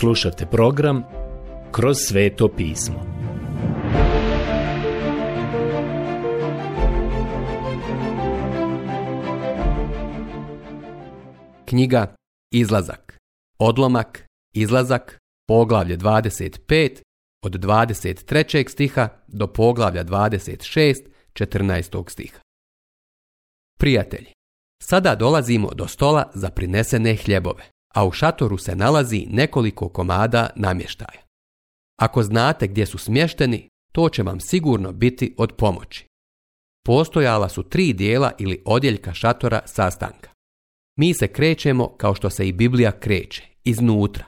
Slušajte program Kroz sveto pismo. Knjiga Izlazak. Odlomak Izlazak, poglavlje 25 od 23. stiha do poglavlja 26, 14. stiha. Prijatelji, sada dolazimo do stola za prinesene hljebove a u šatoru se nalazi nekoliko komada namještaja. Ako znate gdje su smješteni, to će vam sigurno biti od pomoći. Postojala su tri dijela ili odjeljka šatora sastanka. Mi se krećemo kao što se i Biblija kreće, iznutra,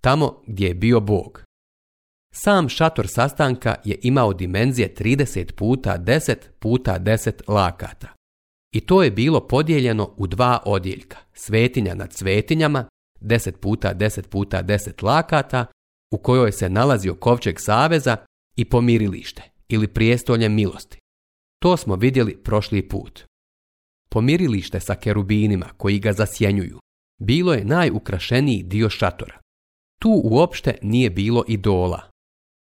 tamo gdje je bio Bog. Sam šator sastanka je imao dimenzije 30 puta 10 puta 10 lakata. I to je bilo podijeljeno u dva odjeljka, svetinja nad svetinjama Deset puta 10 puta deset lakata u kojoj se nalazio kovčeg saveza i pomirilište ili prijestolje milosti. To smo vidjeli prošli put. Pomirilište sa kerubinima koji ga zasjenjuju bilo je najukrašeniji dio šatora. Tu uopšte nije bilo idola.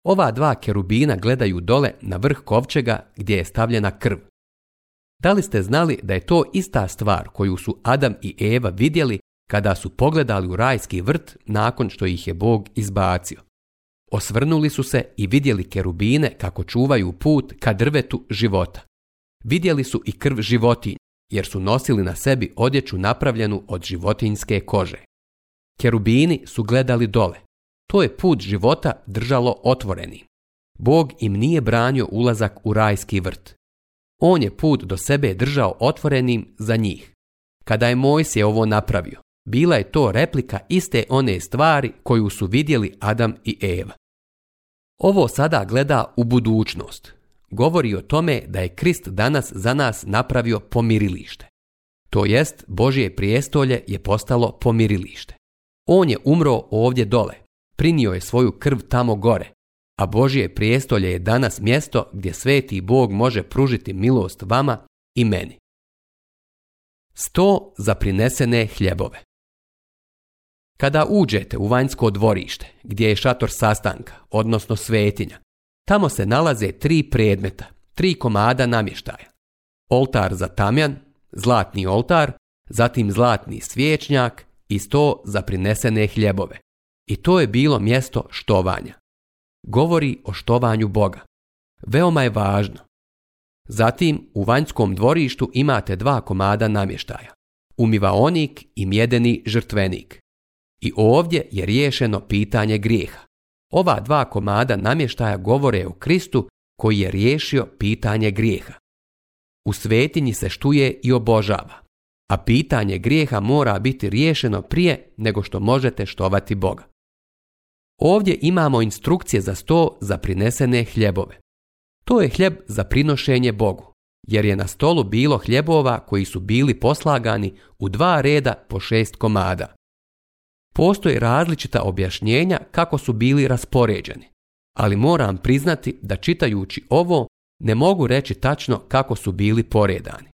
Ova dva kerubina gledaju dole na vrh kovčega gdje je stavljena krv. Da li ste znali da je to ista stvar koju su Adam i Eva vidjeli kada su pogledali u rajski vrt nakon što ih je Bog izbacio. Osvrnuli su se i vidjeli kerubine kako čuvaju put ka drvetu života. Vidjeli su i krv životinj jer su nosili na sebi odjeću napravljenu od životinjske kože. Kerubini su gledali dole. To je put života držalo otvorenim. Bog im nije branio ulazak u rajski vrt. On je put do sebe držao otvorenim za njih. Kada je Mojsije ovo napravio, bila je to replika iste one stvari koju su vidjeli Adam i Eva. Ovo sada gleda u budućnost. Govori o tome da je Krist danas za nas napravio pomirilište. To jest, Božje prijestolje je postalo pomirilište. On je umro ovdje dole, prinio je svoju krv tamo gore, a Božje prijestolje je danas mjesto gdje sveti Bog može pružiti milost vama i meni. Sto za prinesene hljebove kada uđete u vanjsko dvorište, gdje je šator sastanka, odnosno svetinja, tamo se nalaze tri predmeta, tri komada namještaja. Oltar za tamjan, zlatni oltar, zatim zlatni svječnjak i sto za prinesene hljebove. I to je bilo mjesto štovanja. Govori o štovanju Boga. Veoma je važno. Zatim u vanjskom dvorištu imate dva komada namještaja. Umivaonik i mjedeni žrtvenik. I ovdje je riješeno pitanje grijeha. Ova dva komada namještaja govore o Kristu koji je riješio pitanje grijeha. U svetinji se štuje i obožava, a pitanje grijeha mora biti riješeno prije nego što možete štovati Boga. Ovdje imamo instrukcije za sto za prinesene hljebove. To je hljeb za prinošenje Bogu, jer je na stolu bilo hljebova koji su bili poslagani u dva reda po šest komada. Postoje različita objašnjenja kako su bili raspoređeni, ali moram priznati da čitajući ovo ne mogu reći tačno kako su bili poredani.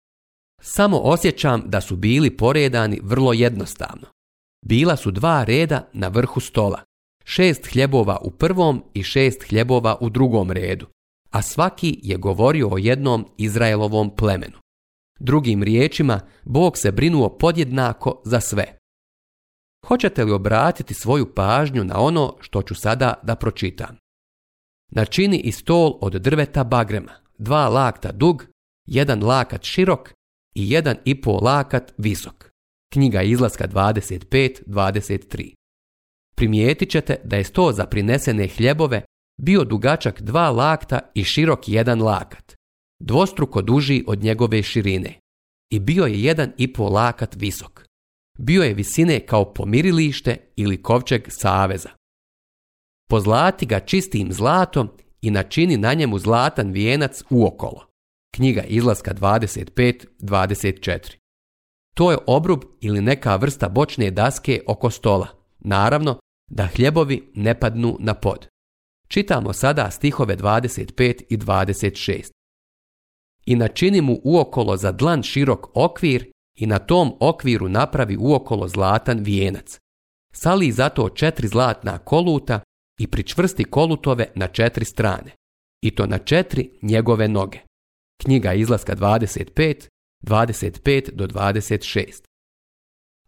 Samo osjećam da su bili poredani vrlo jednostavno. Bila su dva reda na vrhu stola, šest hljebova u prvom i šest hljebova u drugom redu, a svaki je govorio o jednom Izraelovom plemenu. Drugim riječima, Bog se brinuo podjednako za sve hoćete li obratiti svoju pažnju na ono što ću sada da pročitam. Načini i stol od drveta bagrema, dva lakta dug, jedan lakat širok i jedan i pol lakat visok. Knjiga izlaska 25-23. Primijetit ćete da je sto za prinesene hljebove bio dugačak dva lakta i širok jedan lakat, dvostruko duži od njegove širine i bio je jedan i pol lakat visok bio je visine kao pomirilište ili kovčeg saveza. Pozlati ga čistim zlatom i načini na njemu zlatan vijenac uokolo. Knjiga izlaska 25-24. To je obrub ili neka vrsta bočne daske oko stola. Naravno da hljebovi ne padnu na pod. Čitamo sada stihove 25 i 26. I načini mu uokolo za dlan širok okvir i na tom okviru napravi uokolo zlatan vijenac. Sali zato četiri zlatna koluta i pričvrsti kolutove na četiri strane. I to na četiri njegove noge. Knjiga izlaska 25, 25 do 26.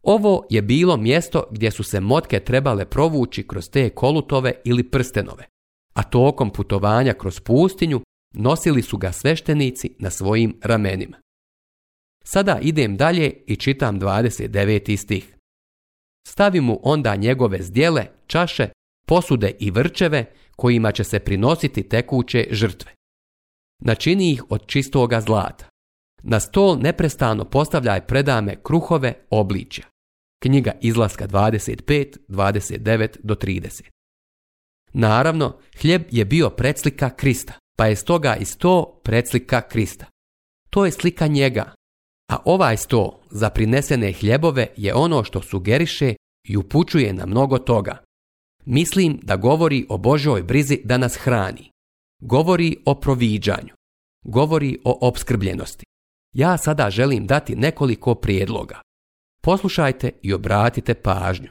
Ovo je bilo mjesto gdje su se motke trebale provući kroz te kolutove ili prstenove, a tokom putovanja kroz pustinju nosili su ga sveštenici na svojim ramenima. Sada idem dalje i čitam 29. stih. Stavi mu onda njegove zdjele, čaše, posude i vrčeve kojima će se prinositi tekuće žrtve. Načini ih od čistoga zlata. Na stol neprestano postavljaj predame kruhove obličja. Knjiga izlaska 25, 29 do 30. Naravno, hljeb je bio predslika Krista, pa je stoga i sto predslika Krista. To je slika njega, a ovaj sto za prinesene hljebove je ono što sugeriše i upućuje na mnogo toga. Mislim da govori o Božoj brizi da nas hrani. Govori o proviđanju. Govori o opskrbljenosti. Ja sada želim dati nekoliko prijedloga. Poslušajte i obratite pažnju.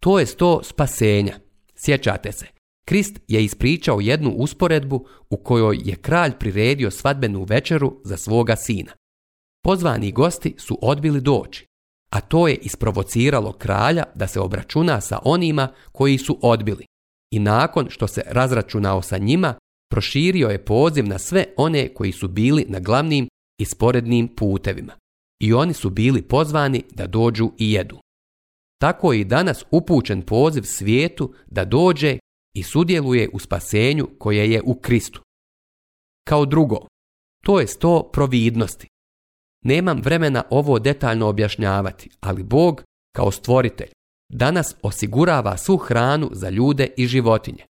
To je sto spasenja. Sjećate se. Krist je ispričao jednu usporedbu u kojoj je kralj priredio svadbenu večeru za svoga sina pozvani gosti su odbili doći, a to je isprovociralo kralja da se obračuna sa onima koji su odbili. I nakon što se razračunao sa njima, proširio je poziv na sve one koji su bili na glavnim i sporednim putevima. I oni su bili pozvani da dođu i jedu. Tako je i danas upućen poziv svijetu da dođe i sudjeluje u spasenju koje je u Kristu. Kao drugo, to je sto providnosti. Nemam vremena ovo detaljno objašnjavati, ali Bog, kao stvoritelj, danas osigurava svu hranu za ljude i životinje.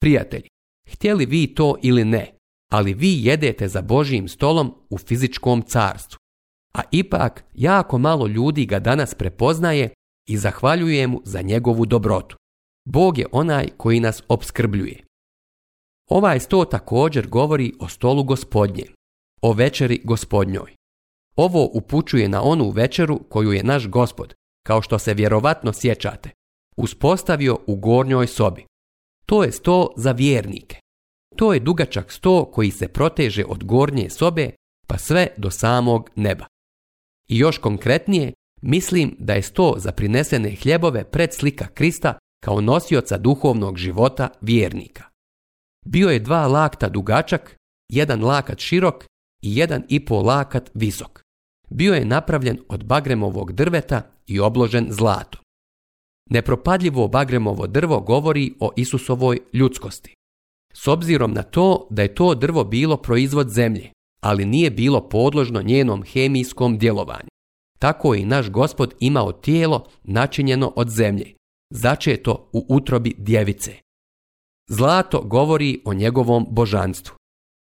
Prijatelji, htjeli vi to ili ne, ali vi jedete za Božijim stolom u fizičkom carstvu. A ipak, jako malo ljudi ga danas prepoznaje i zahvaljuje mu za njegovu dobrotu. Bog je onaj koji nas opskrbljuje. Ovaj sto također govori o stolu gospodnje, o večeri gospodnjoj. Ovo upućuje na onu večeru koju je naš gospod, kao što se vjerovatno sjećate, uspostavio u gornjoj sobi. To je sto za vjernike. To je dugačak sto koji se proteže od gornje sobe pa sve do samog neba. I još konkretnije, mislim da je sto za prinesene hljebove pred slika Krista kao nosioca duhovnog života vjernika. Bio je dva lakta dugačak, jedan lakat širok i jedan i pol lakat visok. Bio je napravljen od bagremovog drveta i obložen zlatom. Nepropadljivo bagremovo drvo govori o Isusovoj ljudskosti. S obzirom na to da je to drvo bilo proizvod zemlje, ali nije bilo podložno njenom hemijskom djelovanju. Tako i naš gospod imao tijelo načinjeno od zemlje, začeto u utrobi djevice. Zlato govori o njegovom božanstvu.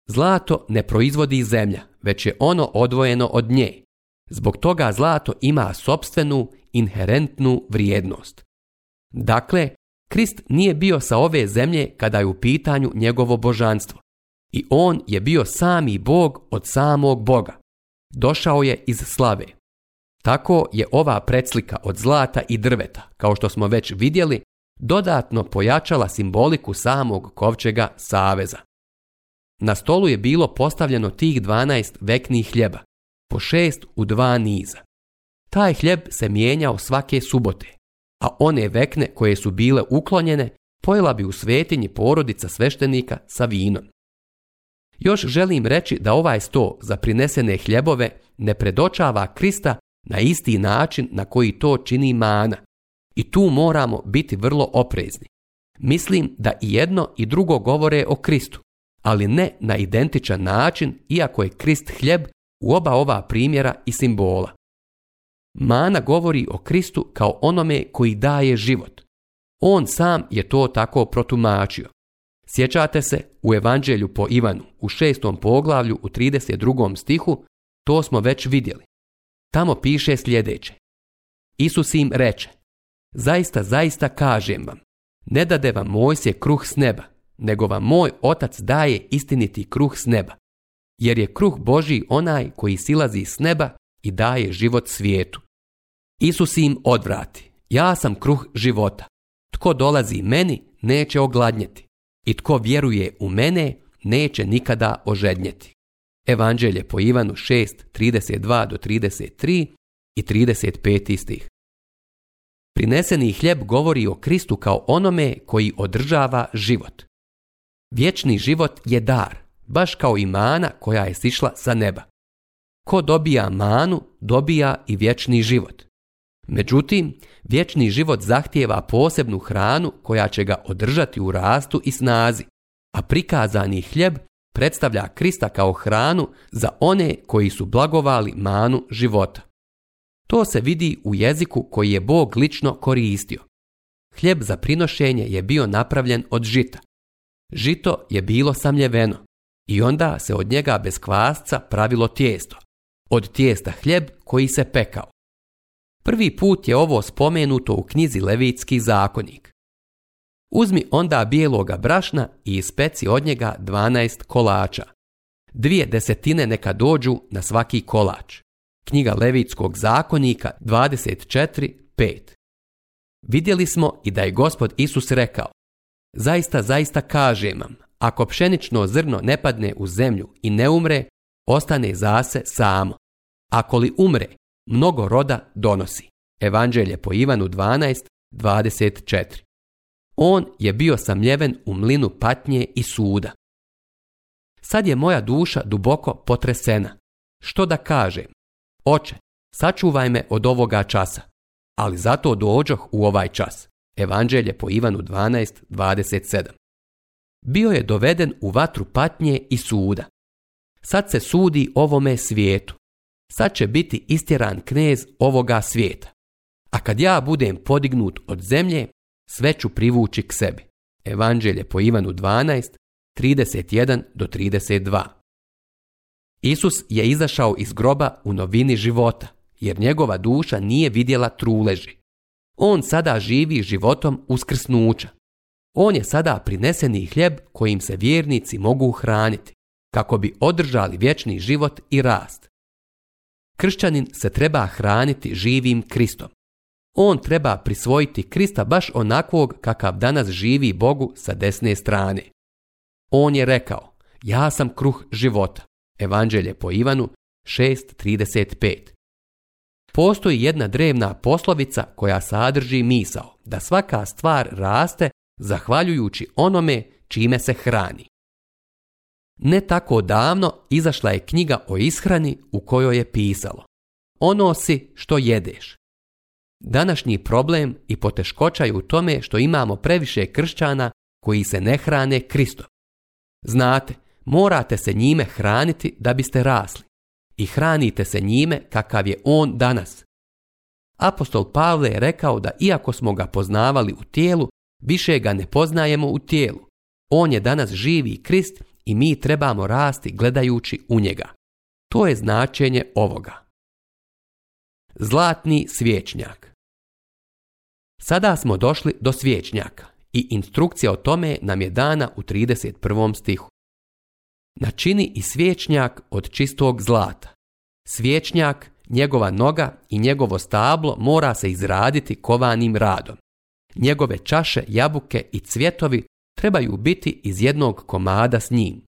Zlato ne proizvodi zemlja, već je ono odvojeno od nje. Zbog toga zlato ima sopstvenu, inherentnu vrijednost. Dakle, Krist nije bio sa ove zemlje kada je u pitanju njegovo božanstvo. I on je bio sami Bog od samog Boga. Došao je iz slave. Tako je ova predslika od zlata i drveta, kao što smo već vidjeli, dodatno pojačala simboliku samog kovčega saveza. Na stolu je bilo postavljeno tih 12 veknih hljeba, po šest u dva niza. Taj hljeb se mijenjao svake subote, a one vekne koje su bile uklonjene pojela bi u svetinji porodica sveštenika sa vinom. Još želim reći da ovaj sto za prinesene hljebove ne predočava Krista na isti način na koji to čini mana. I tu moramo biti vrlo oprezni. Mislim da i jedno i drugo govore o Kristu, ali ne na identičan način iako je Krist hljeb u oba ova primjera i simbola. Mana govori o Kristu kao onome koji daje život. On sam je to tako protumačio. Sjećate se u Evanđelju po Ivanu u šestom poglavlju u 32. stihu, to smo već vidjeli. Tamo piše sljedeće. Isus im reče, zaista, zaista kažem vam, ne dade vam Mojsije kruh s neba, nego vam moj otac daje istiniti kruh s neba. Jer je kruh Boži onaj koji silazi s neba i daje život svijetu. Isus im odvrati, ja sam kruh života. Tko dolazi meni, neće ogladnjeti. I tko vjeruje u mene, neće nikada ožednjeti. Evanđelje po Ivanu 6, 32 do 33 i 35 stih. Prineseni hljeb govori o Kristu kao onome koji održava život. Vječni život je dar, baš kao i mana koja je sišla sa neba. Ko dobija manu, dobija i vječni život. Međutim, vječni život zahtijeva posebnu hranu koja će ga održati u rastu i snazi, a prikazani hljeb predstavlja Krista kao hranu za one koji su blagovali manu života. To se vidi u jeziku koji je Bog lično koristio. Hljeb za prinošenje je bio napravljen od žita, Žito je bilo samljeveno i onda se od njega bez kvasca pravilo tijesto, od tijesta hljeb koji se pekao. Prvi put je ovo spomenuto u knjizi Levitski zakonik. Uzmi onda bijeloga brašna i ispeci od njega 12 kolača. Dvije desetine neka dođu na svaki kolač. Knjiga Levitskog zakonika 24.5 Vidjeli smo i da je gospod Isus rekao Zaista, zaista kažem vam, ako pšenično zrno ne padne u zemlju i ne umre, ostane zase samo. Ako li umre, mnogo roda donosi. Evanđelje po Ivanu 12.24. On je bio samljeven u mlinu patnje i suda. Sad je moja duša duboko potresena. Što da kažem? Oče, sačuvaj me od ovoga časa, ali zato dođoh u ovaj čas. Evanđelje po Ivanu 12.27. Bio je doveden u vatru patnje i suda. Sad se sudi ovome svijetu. Sad će biti istjeran knez ovoga svijeta. A kad ja budem podignut od zemlje, sve ću privući k sebi. Evanđelje po Ivanu 1231 do 32. Isus je izašao iz groba u novini života, jer njegova duša nije vidjela truleži. On sada živi životom uskrsnuća. On je sada prineseni hljeb kojim se vjernici mogu hraniti, kako bi održali vječni život i rast. Kršćanin se treba hraniti živim Kristom. On treba prisvojiti Krista baš onakvog kakav danas živi Bogu sa desne strane. On je rekao, ja sam kruh života. Evanđelje po Ivanu postoji jedna drevna poslovica koja sadrži misao da svaka stvar raste zahvaljujući onome čime se hrani. Ne tako davno izašla je knjiga o ishrani u kojoj je pisalo Ono si što jedeš. Današnji problem i poteškoća je u tome što imamo previše kršćana koji se ne hrane Kristom. Znate, morate se njime hraniti da biste rasli i hranite se njime kakav je on danas. Apostol Pavle je rekao da iako smo ga poznavali u tijelu, više ga ne poznajemo u tijelu. On je danas živi Krist i mi trebamo rasti gledajući u njega. To je značenje ovoga. Zlatni svječnjak Sada smo došli do svječnjaka i instrukcija o tome nam je dana u 31. stihu načini i svječnjak od čistog zlata. Svječnjak, njegova noga i njegovo stablo mora se izraditi kovanim radom. Njegove čaše, jabuke i cvjetovi trebaju biti iz jednog komada s njim.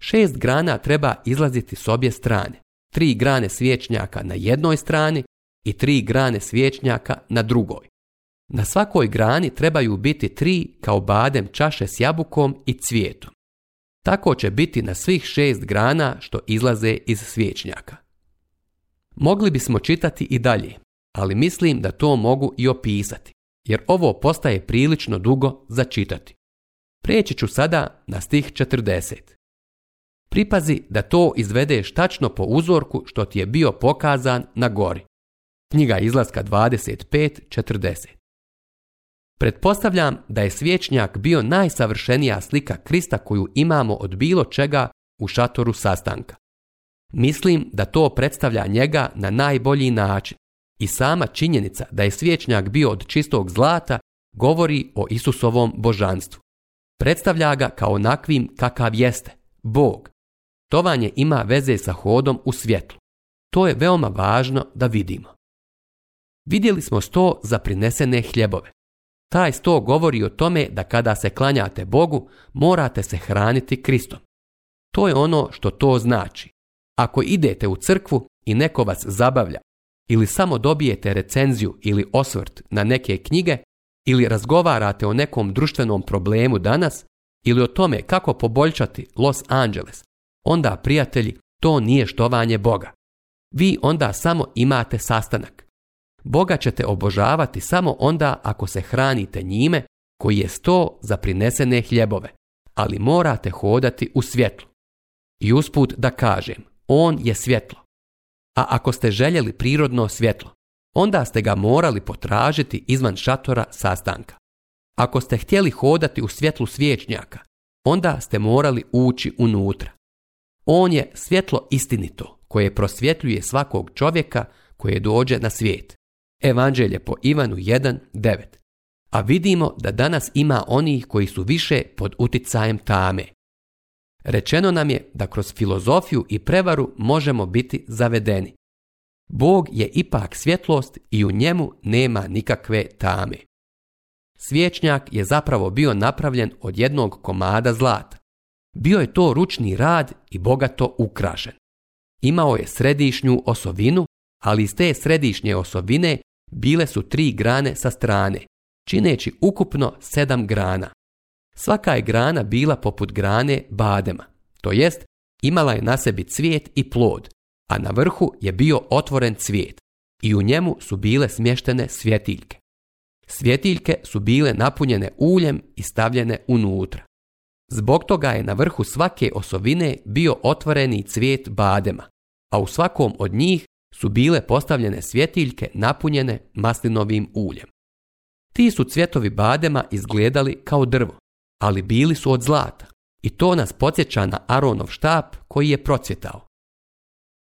Šest grana treba izlaziti s obje strane. Tri grane svječnjaka na jednoj strani i tri grane svječnjaka na drugoj. Na svakoj grani trebaju biti tri kao badem čaše s jabukom i cvijetom. Tako će biti na svih šest grana što izlaze iz svječnjaka. Mogli bismo čitati i dalje, ali mislim da to mogu i opisati, jer ovo postaje prilično dugo za čitati. Prijeći ću sada na stih 40. Pripazi da to izvedeš tačno po uzorku što ti je bio pokazan na gori. Knjiga izlaska 25.40 Pretpostavljam da je svječnjak bio najsavršenija slika Krista koju imamo od bilo čega u šatoru sastanka. Mislim da to predstavlja njega na najbolji način i sama činjenica da je svječnjak bio od čistog zlata govori o Isusovom božanstvu. Predstavlja ga kao onakvim kakav jeste, Bog. To Tovanje ima veze sa hodom u svjetlu. To je veoma važno da vidimo. Vidjeli smo sto za prinesene hljebove. Taj sto govori o tome da kada se klanjate Bogu, morate se hraniti Kristom. To je ono što to znači. Ako idete u crkvu i neko vas zabavlja, ili samo dobijete recenziju ili osvrt na neke knjige, ili razgovarate o nekom društvenom problemu danas, ili o tome kako poboljšati Los Angeles, onda, prijatelji, to nije štovanje Boga. Vi onda samo imate sastanak. Boga ćete obožavati samo onda ako se hranite njime koji je sto za prinesene hljebove, ali morate hodati u svjetlu. I usput da kažem, on je svjetlo. A ako ste željeli prirodno svjetlo, onda ste ga morali potražiti izvan šatora sastanka. Ako ste htjeli hodati u svjetlu svječnjaka, onda ste morali ući unutra. On je svjetlo istinito koje prosvjetljuje svakog čovjeka koje dođe na svijet. Evanđelje po Ivanu 1.9. A vidimo da danas ima onih koji su više pod uticajem tame. Rečeno nam je da kroz filozofiju i prevaru možemo biti zavedeni. Bog je ipak svjetlost i u njemu nema nikakve tame. Svječnjak je zapravo bio napravljen od jednog komada zlata. Bio je to ručni rad i bogato ukrašen. Imao je središnju osovinu, ali iz te središnje osovine bile su tri grane sa strane, čineći ukupno sedam grana. Svaka je grana bila poput grane badema, to jest imala je na sebi cvijet i plod, a na vrhu je bio otvoren cvijet i u njemu su bile smještene svjetiljke. Svjetiljke su bile napunjene uljem i stavljene unutra. Zbog toga je na vrhu svake osovine bio otvoreni cvijet badema, a u svakom od njih su bile postavljene svjetiljke napunjene maslinovim uljem. Ti su cvjetovi badema izgledali kao drvo, ali bili su od zlata i to nas podsjeća na Aronov štap koji je procvjetao.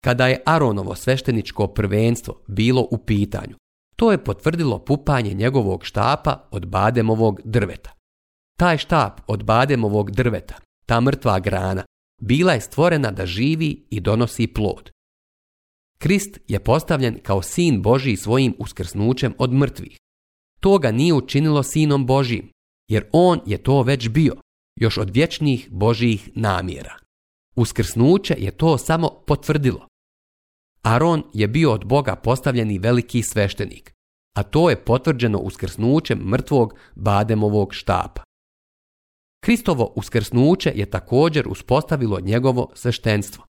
Kada je Aronovo svešteničko prvenstvo bilo u pitanju, to je potvrdilo pupanje njegovog štapa od bademovog drveta. Taj štap od bademovog drveta, ta mrtva grana, bila je stvorena da živi i donosi plod. Krist je postavljen kao sin božji svojim uskrsnućem od mrtvih. To ga nije učinilo sinom Božim, jer on je to već bio, još od vječnih Božijih namjera. Uskrsnuće je to samo potvrdilo. Aron je bio od Boga postavljeni veliki sveštenik, a to je potvrđeno uskrsnućem mrtvog bademovog štapa. Kristovo uskrsnuće je također uspostavilo njegovo sveštenstvo.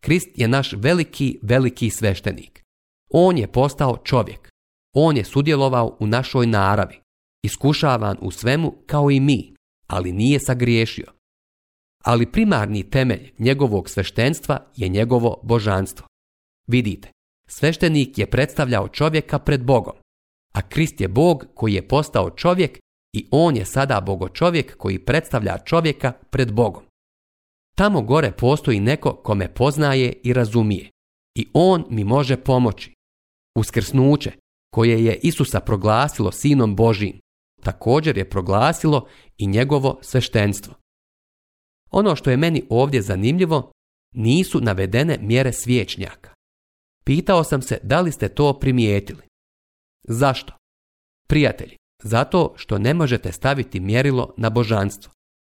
Krist je naš veliki, veliki sveštenik. On je postao čovjek. On je sudjelovao u našoj naravi, iskušavan u svemu kao i mi, ali nije sagriješio. Ali primarni temelj njegovog sveštenstva je njegovo božanstvo. Vidite, sveštenik je predstavljao čovjeka pred Bogom, a Krist je Bog koji je postao čovjek i on je sada Bogo čovjek koji predstavlja čovjeka pred Bogom. Tamo gore postoji neko ko poznaje i razumije. I on mi može pomoći. Uskrsnuće koje je Isusa proglasilo sinom Božim, također je proglasilo i njegovo sveštenstvo. Ono što je meni ovdje zanimljivo, nisu navedene mjere svijećnjaka. Pitao sam se da li ste to primijetili. Zašto? Prijatelji, zato što ne možete staviti mjerilo na božanstvo.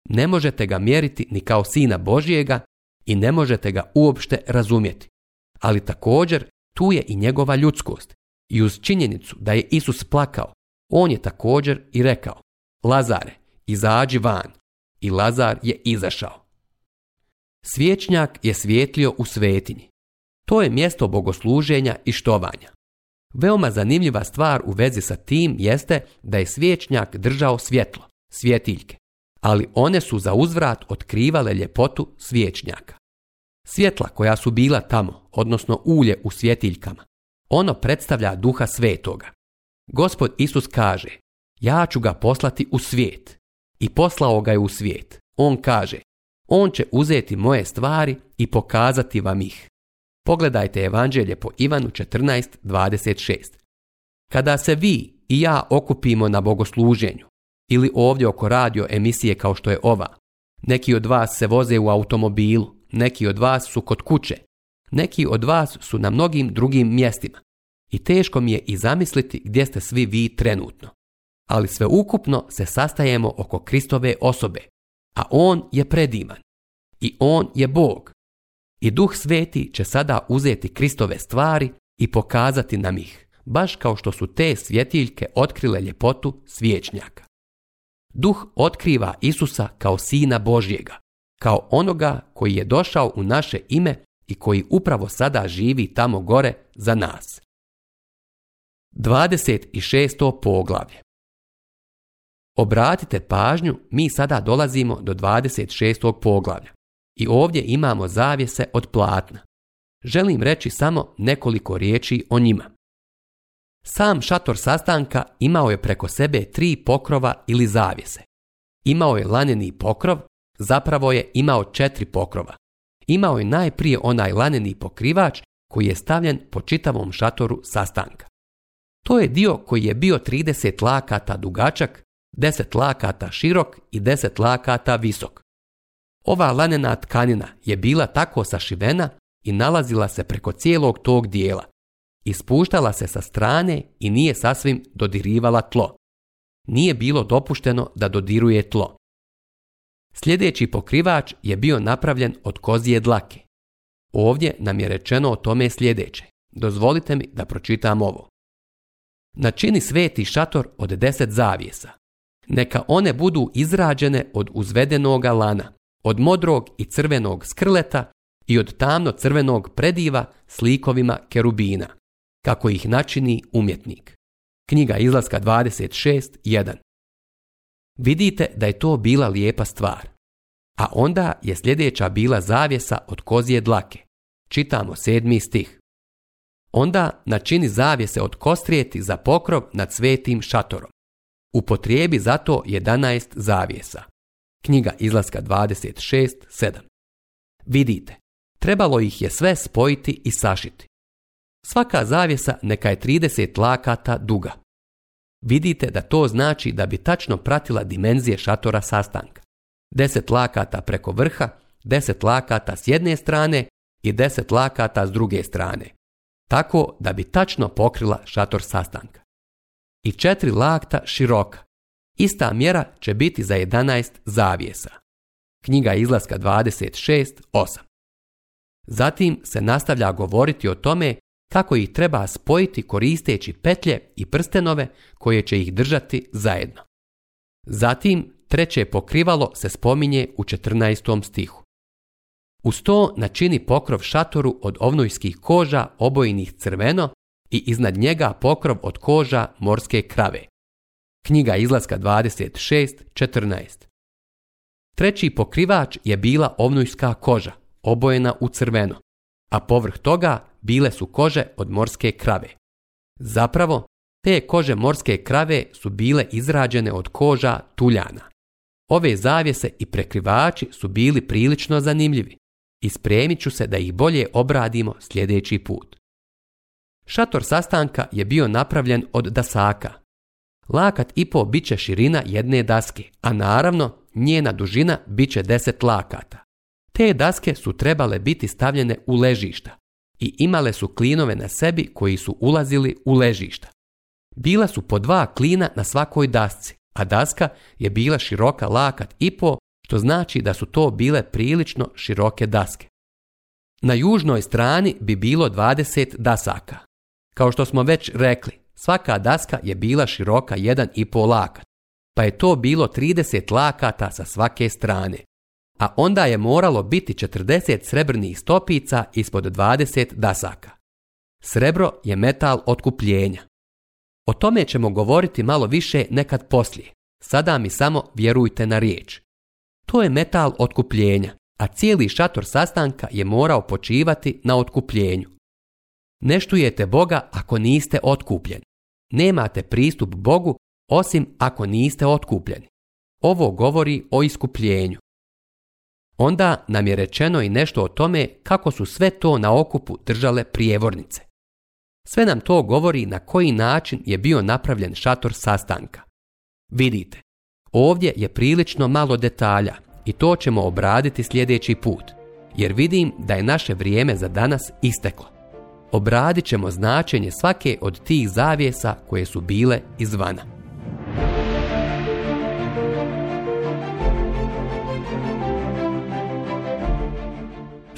Ne možete ga mjeriti ni kao sina Božijega i ne možete ga uopšte razumjeti. Ali također tu je i njegova ljudskost. I uz činjenicu da je Isus plakao, on je također i rekao, Lazare, izađi van. I Lazar je izašao. Svječnjak je svijetlio u svetinji. To je mjesto bogosluženja i štovanja. Veoma zanimljiva stvar u vezi sa tim jeste da je svječnjak držao svjetlo, svjetiljke ali one su za uzvrat otkrivale ljepotu svječnjaka. Svjetla koja su bila tamo, odnosno ulje u svjetiljkama, ono predstavlja duha svetoga. Gospod Isus kaže, ja ću ga poslati u svijet. I poslao ga je u svijet. On kaže, on će uzeti moje stvari i pokazati vam ih. Pogledajte evanđelje po Ivanu 14.26. Kada se vi i ja okupimo na bogosluženju, ili ovdje oko radio emisije kao što je ova. Neki od vas se voze u automobilu, neki od vas su kod kuće, neki od vas su na mnogim drugim mjestima i teško mi je i zamisliti gdje ste svi vi trenutno. Ali sve ukupno se sastajemo oko Kristove osobe, a On je prediman i On je Bog. I Duh Sveti će sada uzeti Kristove stvari i pokazati nam ih, baš kao što su te svjetiljke otkrile ljepotu svijećnjaka. Duh otkriva Isusa kao Sina Božjega, kao onoga koji je došao u naše ime i koji upravo sada živi tamo gore za nas. 26. poglavlje Obratite pažnju, mi sada dolazimo do 26. poglavlja i ovdje imamo zavjese od platna. Želim reći samo nekoliko riječi o njima. Sam šator sastanka imao je preko sebe tri pokrova ili zavjese. Imao je laneni pokrov, zapravo je imao četiri pokrova. Imao je najprije onaj laneni pokrivač koji je stavljen po čitavom šatoru sastanka. To je dio koji je bio 30 lakata dugačak, 10 lakata širok i 10 lakata visok. Ova lanena tkanina je bila tako sašivena i nalazila se preko cijelog tog dijela, Ispuštala se sa strane i nije sasvim dodirivala tlo. Nije bilo dopušteno da dodiruje tlo. Sljedeći pokrivač je bio napravljen od kozije dlake. Ovdje nam je rečeno o tome sljedeće. Dozvolite mi da pročitam ovo. Načini sveti šator od deset zavijesa. Neka one budu izrađene od uzvedenoga lana, od modrog i crvenog skrleta i od tamno crvenog prediva slikovima kerubina kako ih načini umjetnik. Knjiga izlaska 26.1 Vidite da je to bila lijepa stvar. A onda je sljedeća bila zavjesa od kozije dlake. Čitamo sedmi stih. Onda načini zavjese od kostrijeti za pokrov nad svetim šatorom. Upotrijebi za to 11 zavjesa. Knjiga izlaska 26.7 Vidite, trebalo ih je sve spojiti i sašiti. Svaka zavjesa neka je 30 lakata duga. Vidite da to znači da bi tačno pratila dimenzije šatora sastanka. 10 lakata preko vrha, 10 lakata s jedne strane i 10 lakata s druge strane. Tako da bi tačno pokrila šator sastanka. I četiri lakta široka. Ista mjera će biti za 11 zavijesa. Knjiga izlaska 26.8. Zatim se nastavlja govoriti o tome kako ih treba spojiti koristeći petlje i prstenove koje će ih držati zajedno. Zatim treće pokrivalo se spominje u 14. stihu. Uz to načini pokrov šatoru od ovnojskih koža obojenih crveno i iznad njega pokrov od koža morske krave. Knjiga izlaska 26.14. Treći pokrivač je bila ovnojska koža, obojena u crveno, a povrh toga bile su kože od morske krave. Zapravo, te kože morske krave su bile izrađene od koža tuljana. Ove zavjese i prekrivači su bili prilično zanimljivi i spremit ću se da ih bolje obradimo sljedeći put. Šator sastanka je bio napravljen od dasaka. Lakat i po bit će širina jedne daske, a naravno njena dužina bit će deset lakata. Te daske su trebale biti stavljene u ležišta, i imale su klinove na sebi koji su ulazili u ležišta. Bila su po dva klina na svakoj dasci, a daska je bila široka lakat i po, što znači da su to bile prilično široke daske. Na južnoj strani bi bilo 20 dasaka. Kao što smo već rekli, svaka daska je bila široka 1,5 lakat, pa je to bilo 30 lakata sa svake strane a onda je moralo biti 40 srebrnih stopica ispod 20 dasaka. Srebro je metal otkupljenja. O tome ćemo govoriti malo više nekad poslije. Sada mi samo vjerujte na riječ. To je metal otkupljenja, a cijeli šator sastanka je morao počivati na otkupljenju. Ne štujete Boga ako niste otkupljeni. Nemate pristup Bogu osim ako niste otkupljeni. Ovo govori o iskupljenju onda nam je rečeno i nešto o tome kako su sve to na okupu držale prijevornice. Sve nam to govori na koji način je bio napravljen šator sastanka. Vidite, ovdje je prilično malo detalja i to ćemo obraditi sljedeći put, jer vidim da je naše vrijeme za danas isteklo. Obradit ćemo značenje svake od tih zavjesa koje su bile izvana.